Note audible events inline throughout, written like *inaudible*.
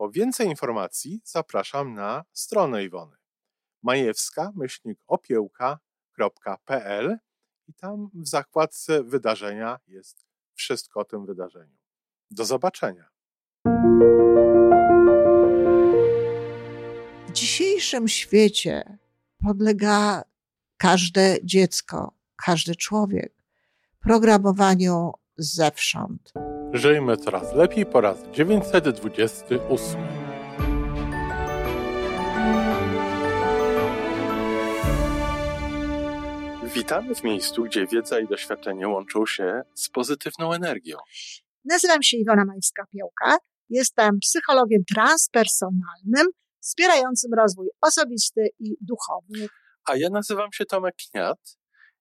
Po więcej informacji zapraszam na stronę Iwony majewska-opiełka.pl i tam w zakładce wydarzenia jest wszystko o tym wydarzeniu. Do zobaczenia. W dzisiejszym świecie podlega każde dziecko, każdy człowiek programowaniu zewsząd. Żyjmy coraz lepiej po raz 928. Witamy w miejscu, gdzie wiedza i doświadczenie łączą się z pozytywną energią. Nazywam się Iwona Majewska-Piołka. Jestem psychologiem transpersonalnym, wspierającym rozwój osobisty i duchowy. A ja nazywam się Tomek Kniat.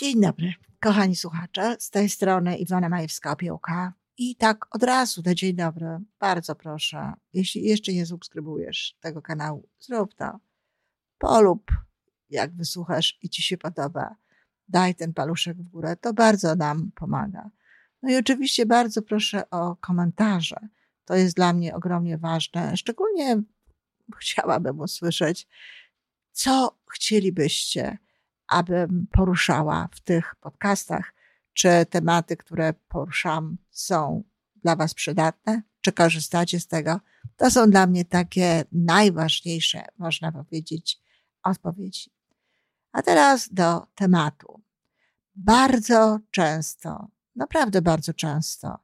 Dzień dobry, kochani słuchacze. Z tej strony Iwona Majewska-Opiełka. I tak od razu na dzień dobry, bardzo proszę, jeśli jeszcze nie subskrybujesz tego kanału, zrób to. Polub, jak wysłuchasz i ci się podoba. Daj ten paluszek w górę, to bardzo nam pomaga. No i oczywiście bardzo proszę o komentarze. To jest dla mnie ogromnie ważne. Szczególnie chciałabym usłyszeć, co chcielibyście, abym poruszała w tych podcastach, czy tematy, które poruszam, są dla Was przydatne, czy korzystacie z tego. To są dla mnie takie najważniejsze, można powiedzieć, odpowiedzi. A teraz do tematu. Bardzo często, naprawdę bardzo często,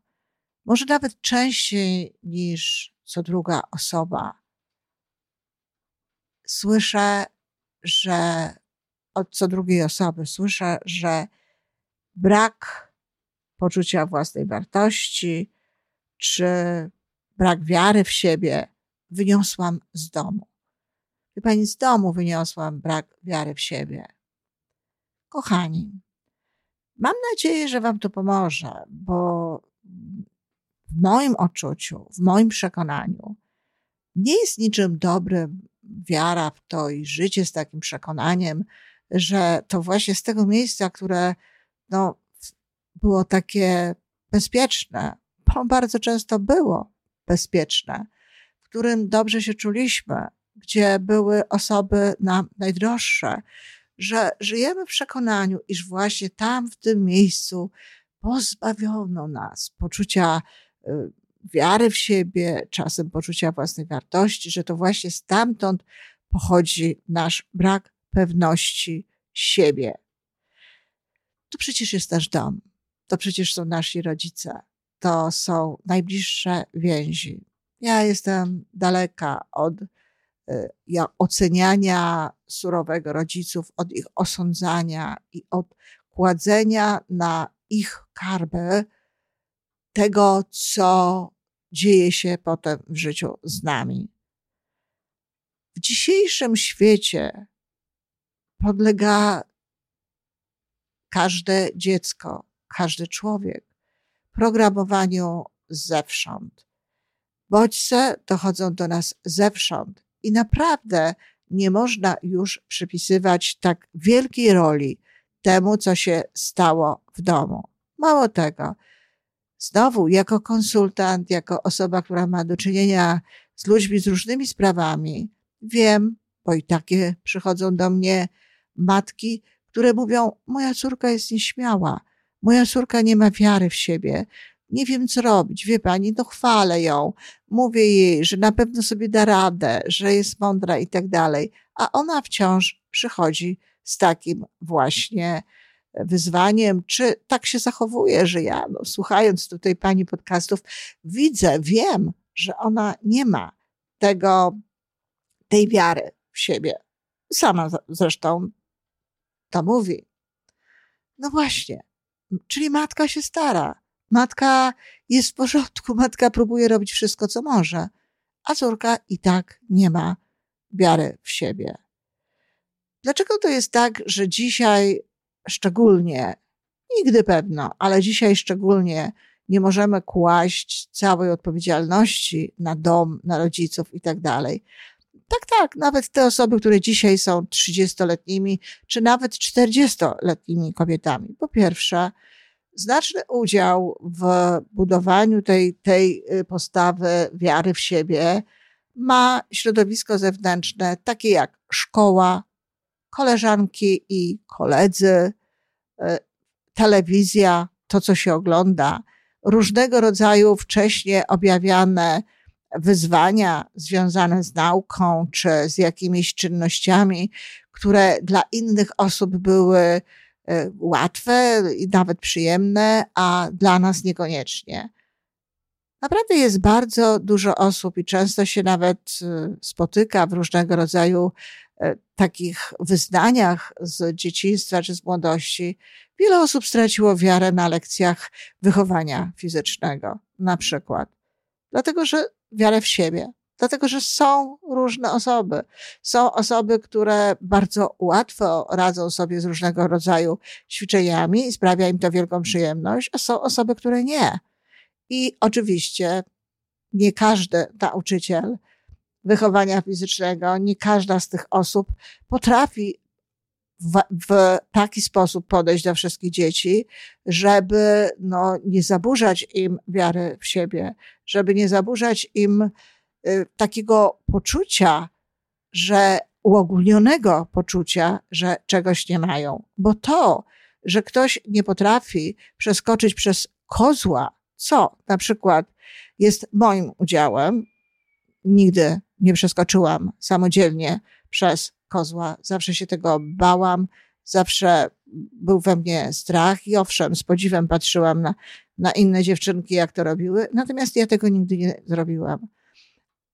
może nawet częściej niż co druga osoba, słyszę, że od co drugiej osoby słyszę, że brak poczucia własnej wartości czy brak wiary w siebie wyniosłam z domu. Wie pani, z domu wyniosłam brak wiary w siebie. Kochani, mam nadzieję, że Wam to pomoże, bo w moim odczuciu, w moim przekonaniu, nie jest niczym dobrym wiara w to i życie z takim przekonaniem, że to właśnie z tego miejsca, które no, było takie bezpieczne, bo bardzo często było bezpieczne, w którym dobrze się czuliśmy, gdzie były osoby nam najdroższe, że żyjemy w przekonaniu, iż właśnie tam, w tym miejscu, pozbawiono nas poczucia y, wiary w siebie, czasem poczucia własnej wartości, że to właśnie stamtąd pochodzi nasz brak pewności siebie. To przecież jest nasz dom. To przecież są nasi rodzice. To są najbliższe więzi. Ja jestem daleka od y, ja, oceniania surowego rodziców, od ich osądzania i od kładzenia na ich karbę tego, co dzieje się potem w życiu z nami. W dzisiejszym świecie podlega każde dziecko, każdy człowiek programowaniu zewsząd. Bodźce dochodzą do nas zewsząd i naprawdę nie można już przypisywać tak wielkiej roli temu, co się stało w domu. Mało tego, znowu jako konsultant, jako osoba, która ma do czynienia z ludźmi z różnymi sprawami, wiem, bo i takie przychodzą do mnie matki, które mówią: Moja córka jest nieśmiała, moja córka nie ma wiary w siebie, nie wiem co robić, wie pani, no chwalę ją, mówię jej, że na pewno sobie da radę, że jest mądra i tak dalej, a ona wciąż przychodzi z takim właśnie wyzwaniem, czy tak się zachowuje, że ja, no, słuchając tutaj pani podcastów, widzę, wiem, że ona nie ma tego, tej wiary w siebie. Sama zresztą to mówi. No właśnie, czyli matka się stara. Matka jest w porządku, *laughs* matka próbuje robić wszystko, co może, a córka i tak nie ma wiary w siebie. Dlaczego to jest tak, że dzisiaj szczególnie, nigdy pewno, ale dzisiaj szczególnie nie możemy kłaść całej odpowiedzialności na dom, na rodziców i tak dalej. Tak, tak, nawet te osoby, które dzisiaj są 30-letnimi, czy nawet 40-letnimi kobietami. Po pierwsze, znaczny udział w budowaniu tej, tej y, postawy wiary w siebie ma środowisko zewnętrzne, takie jak szkoła, koleżanki i koledzy, y, telewizja, to co się ogląda, różnego rodzaju wcześniej objawiane wyzwania związane z nauką czy z jakimiś czynnościami, które dla innych osób były e, łatwe i nawet przyjemne, a dla nas niekoniecznie. Naprawdę jest bardzo dużo osób i często się nawet e, spotyka w różnego rodzaju e, takich wyznaniach z dzieciństwa czy z młodości. Wiele osób straciło wiarę na lekcjach wychowania fizycznego, na przykład. Dlatego, że wiarę w siebie. Dlatego, że są różne osoby. Są osoby, które bardzo łatwo radzą sobie z różnego rodzaju ćwiczeniami i sprawia im to wielką przyjemność, a są osoby, które nie. I oczywiście nie każdy nauczyciel wychowania fizycznego, nie każda z tych osób potrafi w, w, taki sposób podejść do wszystkich dzieci, żeby no, nie zaburzać im wiary w siebie, żeby nie zaburzać im y, takiego poczucia, że uogólnionego poczucia, że czegoś nie mają. Bo to, że ktoś nie potrafi przeskoczyć przez kozła, co na przykład jest moim udziałem, nigdy nie przeskoczyłam samodzielnie przez kozła. Zawsze się tego bałam, zawsze był we mnie strach i owszem, z podziwem patrzyłam na, na inne dziewczynki, jak to robiły, natomiast ja tego nigdy nie zrobiłam.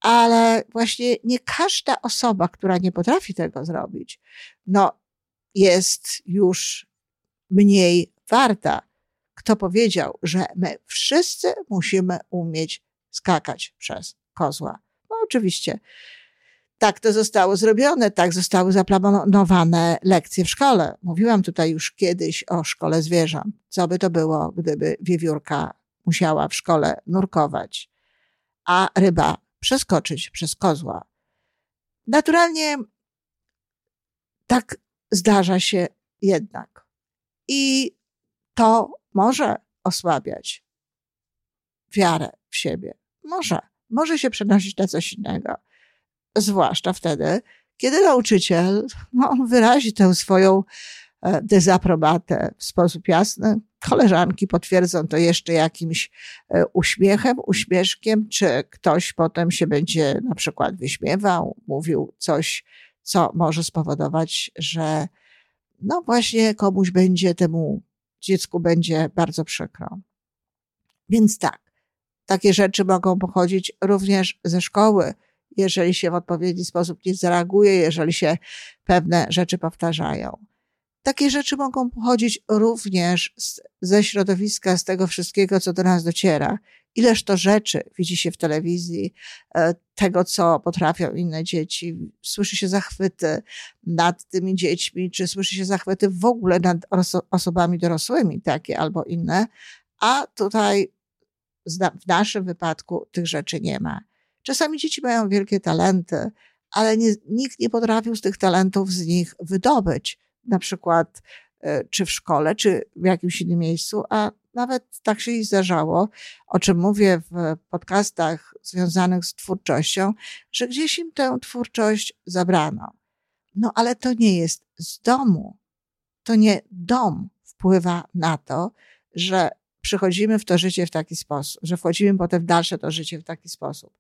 Ale właśnie nie każda osoba, która nie potrafi tego zrobić, no, jest już mniej warta. Kto powiedział, że my wszyscy musimy umieć skakać przez kozła? No, oczywiście tak to zostało zrobione, tak zostały zaplanowane lekcje w szkole. Mówiłam tutaj już kiedyś o szkole zwierząt. Co by to było, gdyby wiewiórka musiała w szkole nurkować, a ryba przeskoczyć przez kozła. Naturalnie tak zdarza się jednak. I to może osłabiać wiarę w siebie. Może. Może się przenosić na coś innego zwłaszcza wtedy, kiedy nauczyciel no, wyrazi tę swoją e, dezaprobatę w sposób jasny. Koleżanki potwierdzą to jeszcze jakimś e, uśmiechem, uśmieszkiem, czy ktoś potem się będzie na przykład wyśmiewał, mówił coś, co może spowodować, że no właśnie komuś będzie temu dziecku będzie bardzo przykro. Więc tak, takie rzeczy mogą pochodzić również ze szkoły, jeżeli się w odpowiedni sposób nie zareaguje, jeżeli się pewne rzeczy powtarzają. Takie rzeczy mogą pochodzić również z, ze środowiska, z tego wszystkiego, co do nas dociera. Ileż to rzeczy widzi się w telewizji, e, tego, co potrafią inne dzieci. Słyszy się zachwyty nad tymi dziećmi, czy słyszy się zachwyty w ogóle nad osobami dorosłymi, takie albo inne, a tutaj w naszym wypadku tych rzeczy nie ma. Czasami dzieci mają wielkie talenty, ale nie, nikt nie potrafił z tych talentów z nich wydobyć, na przykład e, czy w szkole, czy w jakimś innym miejscu, a nawet tak się i zdarzało, o czym mówię w podcastach związanych z twórczością, że gdzieś im tę twórczość zabrano. No ale to nie jest z domu. To nie dom wpływa na to, że przychodzimy w to życie w taki sposób, że wchodzimy potem w dalsze to życie w taki sposób.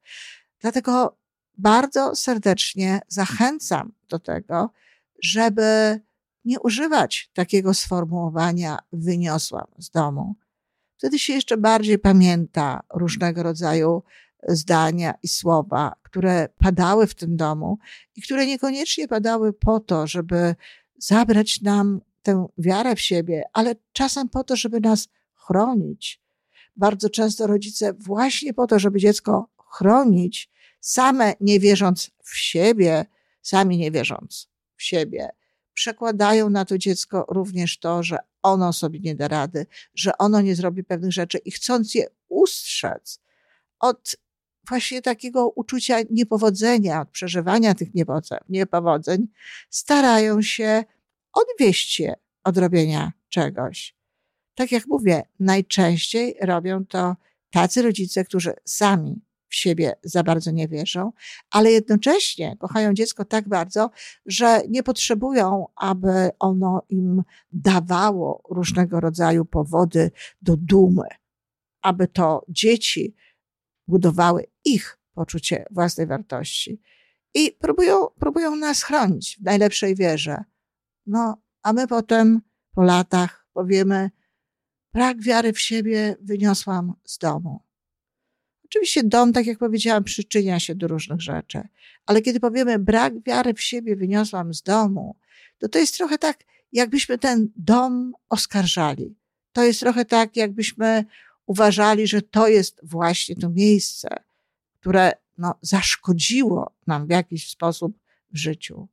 Dlatego bardzo serdecznie zachęcam do tego, żeby nie używać takiego sformułowania wyniosłam z domu. Wtedy się jeszcze bardziej pamięta różnego rodzaju zdania i słowa, które padały w tym domu i które niekoniecznie padały po to, żeby zabrać nam tę wiarę w siebie, ale czasem po to, żeby nas chronić. Bardzo często rodzice właśnie po to, żeby dziecko chronić, same nie wierząc w siebie, sami nie wierząc w siebie, przekładają na to dziecko również to, że ono sobie nie da rady, że ono nie zrobi pewnych rzeczy i chcąc je ustrzec od właśnie takiego uczucia niepowodzenia, od przeżywania tych niepowodzeń, starają się odwieść je od robienia czegoś. Tak jak mówię, najczęściej robią to tacy rodzice, którzy sami w siebie za bardzo nie wierzą, ale jednocześnie kochają dziecko tak bardzo, że nie potrzebują, aby ono im dawało różnego rodzaju powody do dumy, aby to dzieci budowały ich poczucie własnej wartości. I próbują, próbują nas chronić w najlepszej wierze. No, a my potem po latach powiemy, brak wiary w siebie wyniosłam z domu. Oczywiście dom, tak jak powiedziałam, przyczynia się do różnych rzeczy, ale kiedy powiemy brak wiary w siebie wyniosłam z domu, to to jest trochę tak, jakbyśmy ten dom oskarżali. To jest trochę tak, jakbyśmy uważali, że to jest właśnie to miejsce, które no, zaszkodziło nam w jakiś sposób w życiu.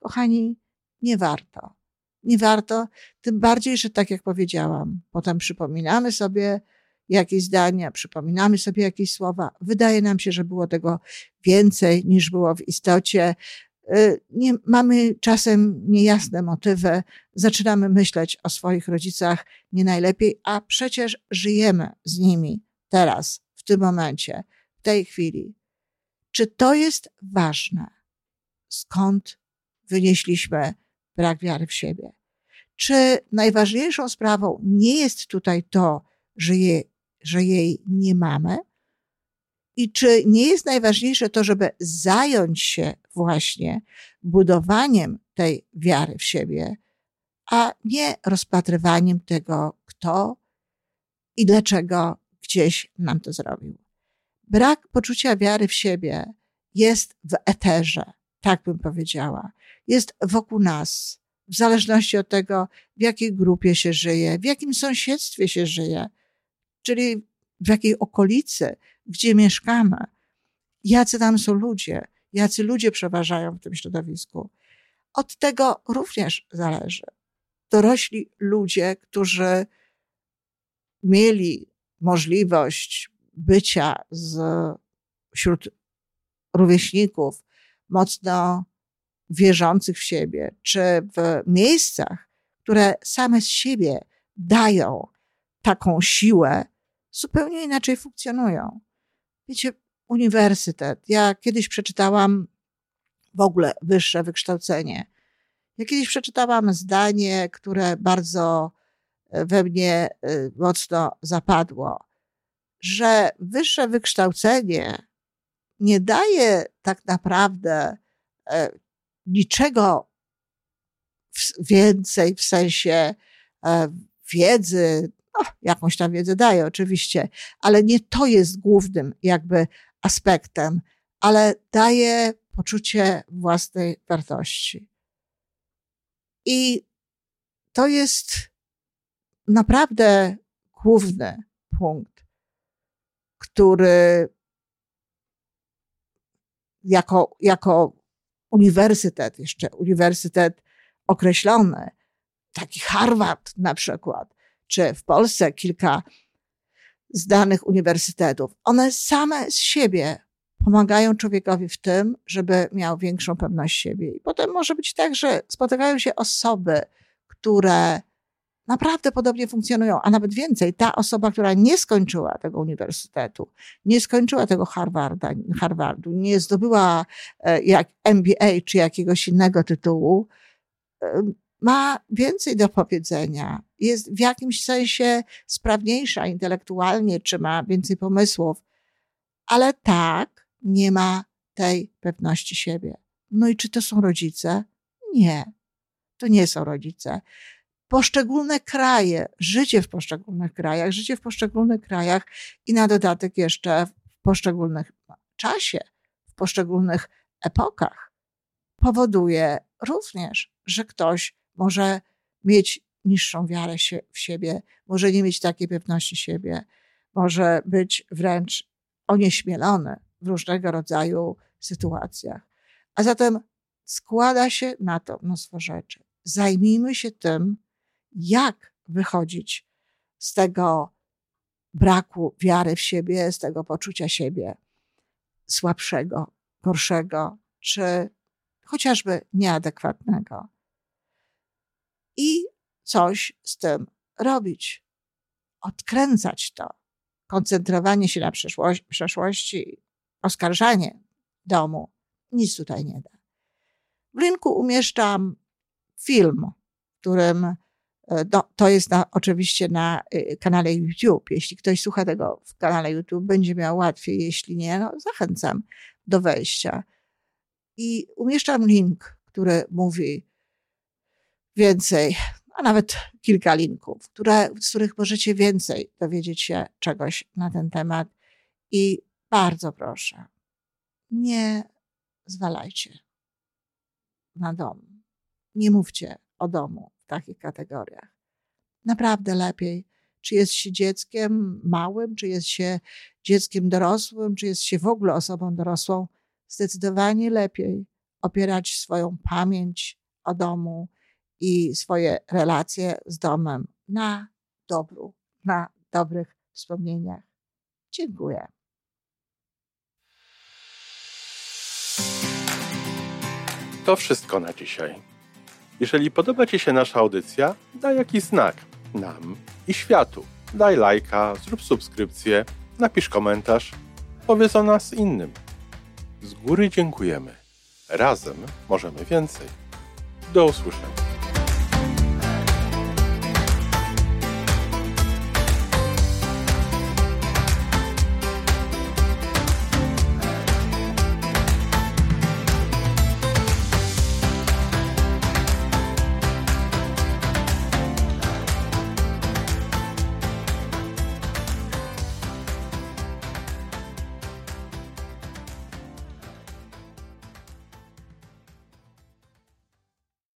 Kochani, nie warto. Nie warto, tym bardziej, że tak jak powiedziałam, potem przypominamy sobie jakieś zdania, przypominamy sobie jakieś słowa. Wydaje nam się, że było tego więcej niż było w istocie. Y, nie, mamy czasem niejasne motywy, zaczynamy myśleć o swoich rodzicach nie najlepiej, a przecież żyjemy z nimi teraz, w tym momencie, w tej chwili. Czy to jest ważne? Skąd wynieśliśmy brak wiary w siebie? Czy najważniejszą sprawą nie jest tutaj to, że, je, że jej nie mamy? I czy nie jest najważniejsze to, żeby zająć się właśnie budowaniem tej wiary w siebie, a nie rozpatrywaniem tego, kto i dlaczego gdzieś nam to zrobił? Brak poczucia wiary w siebie jest w eterze, tak bym powiedziała. Jest wokół nas, w zależności od tego, w jakiej grupie się żyje, w jakim sąsiedztwie się żyje, czyli w jakiej okolicy, gdzie mieszkamy, jacy tam są ludzie, jacy ludzie przeważają w tym środowisku. Od tego również zależy. Dorośli ludzie, którzy mieli możliwość bycia z, wśród rówieśników mocno wierzących w siebie, czy w miejscach, które same z siebie dają taką siłę, zupełnie inaczej funkcjonują. Wiecie, uniwersytet. Ja kiedyś przeczytałam w ogóle wyższe wykształcenie. Ja kiedyś przeczytałam zdanie, które bardzo e, we mnie e, mocno zapadło, że wyższe wykształcenie nie daje tak naprawdę e, niczego więcej w sensie wiedzy, no, jakąś tam wiedzę daje oczywiście, ale nie to jest głównym jakby aspektem, ale daje poczucie własnej wartości. I to jest naprawdę główny punkt, który jako, jako uniwersytet, jeszcze uniwersytet określony, taki Harvard na przykład, czy w Polsce kilka znanych uniwersytetów, one same z siebie pomagają człowiekowi w tym, żeby miał większą pewność siebie. I potem może być tak, że spotykają się osoby, które naprawdę podobnie funkcjonują, a nawet więcej, ta osoba, która nie skończyła tego uniwersytetu, nie skończyła tego Harvarda, Harvardu, nie zdobyła e, jak MBA czy jakiegoś innego tytułu, e, ma więcej do powiedzenia jest w jakimś sensie sprawniejsza intelektualnie, czy ma więcej pomysłów, ale tak nie ma tej pewności siebie. No i czy to są rodzice? Nie, to nie są rodzice. Poszczególne kraje, życie w poszczególnych krajach, życie w poszczególnych krajach i na dodatek jeszcze w poszczególnych czasie, w poszczególnych epokach powoduje również, że ktoś może mieć niższą wiarę w siebie, może nie mieć takiej pewności siebie, może być wręcz onieśmielony w różnego rodzaju sytuacjach. A zatem składa się na to mnóstwo rzeczy. Zajmijmy się tym, jak wychodzić z tego braku wiary w siebie, z tego poczucia siebie słabszego, gorszego, czy chociażby nieadekwatnego. Coś z tym robić. Odkręcać to. Koncentrowanie się na przeszłości, oskarżanie domu nic tutaj nie da. W linku umieszczam film, którym no, to jest na, oczywiście na y, kanale YouTube. Jeśli ktoś słucha tego w kanale YouTube, będzie miał łatwiej. Jeśli nie, no, zachęcam do wejścia. I umieszczam link, który mówi więcej, a nawet kilka linków, które, z których możecie więcej dowiedzieć się czegoś na ten temat. I bardzo proszę, nie zwalajcie na dom. Nie mówcie o domu w takich kategoriach. Naprawdę lepiej, czy jest się dzieckiem małym, czy jest się dzieckiem dorosłym, czy jest się w ogóle osobą dorosłą, zdecydowanie lepiej opierać swoją pamięć o domu i swoje relacje z domem na dobru, na dobrych wspomnieniach. Dziękuję. To wszystko na dzisiaj. Jeżeli podoba Ci się nasza audycja, daj jakiś znak nam i światu. Daj lajka, zrób subskrypcję, napisz komentarz, powiedz o nas innym. Z góry dziękujemy. Razem możemy więcej. Do usłyszenia.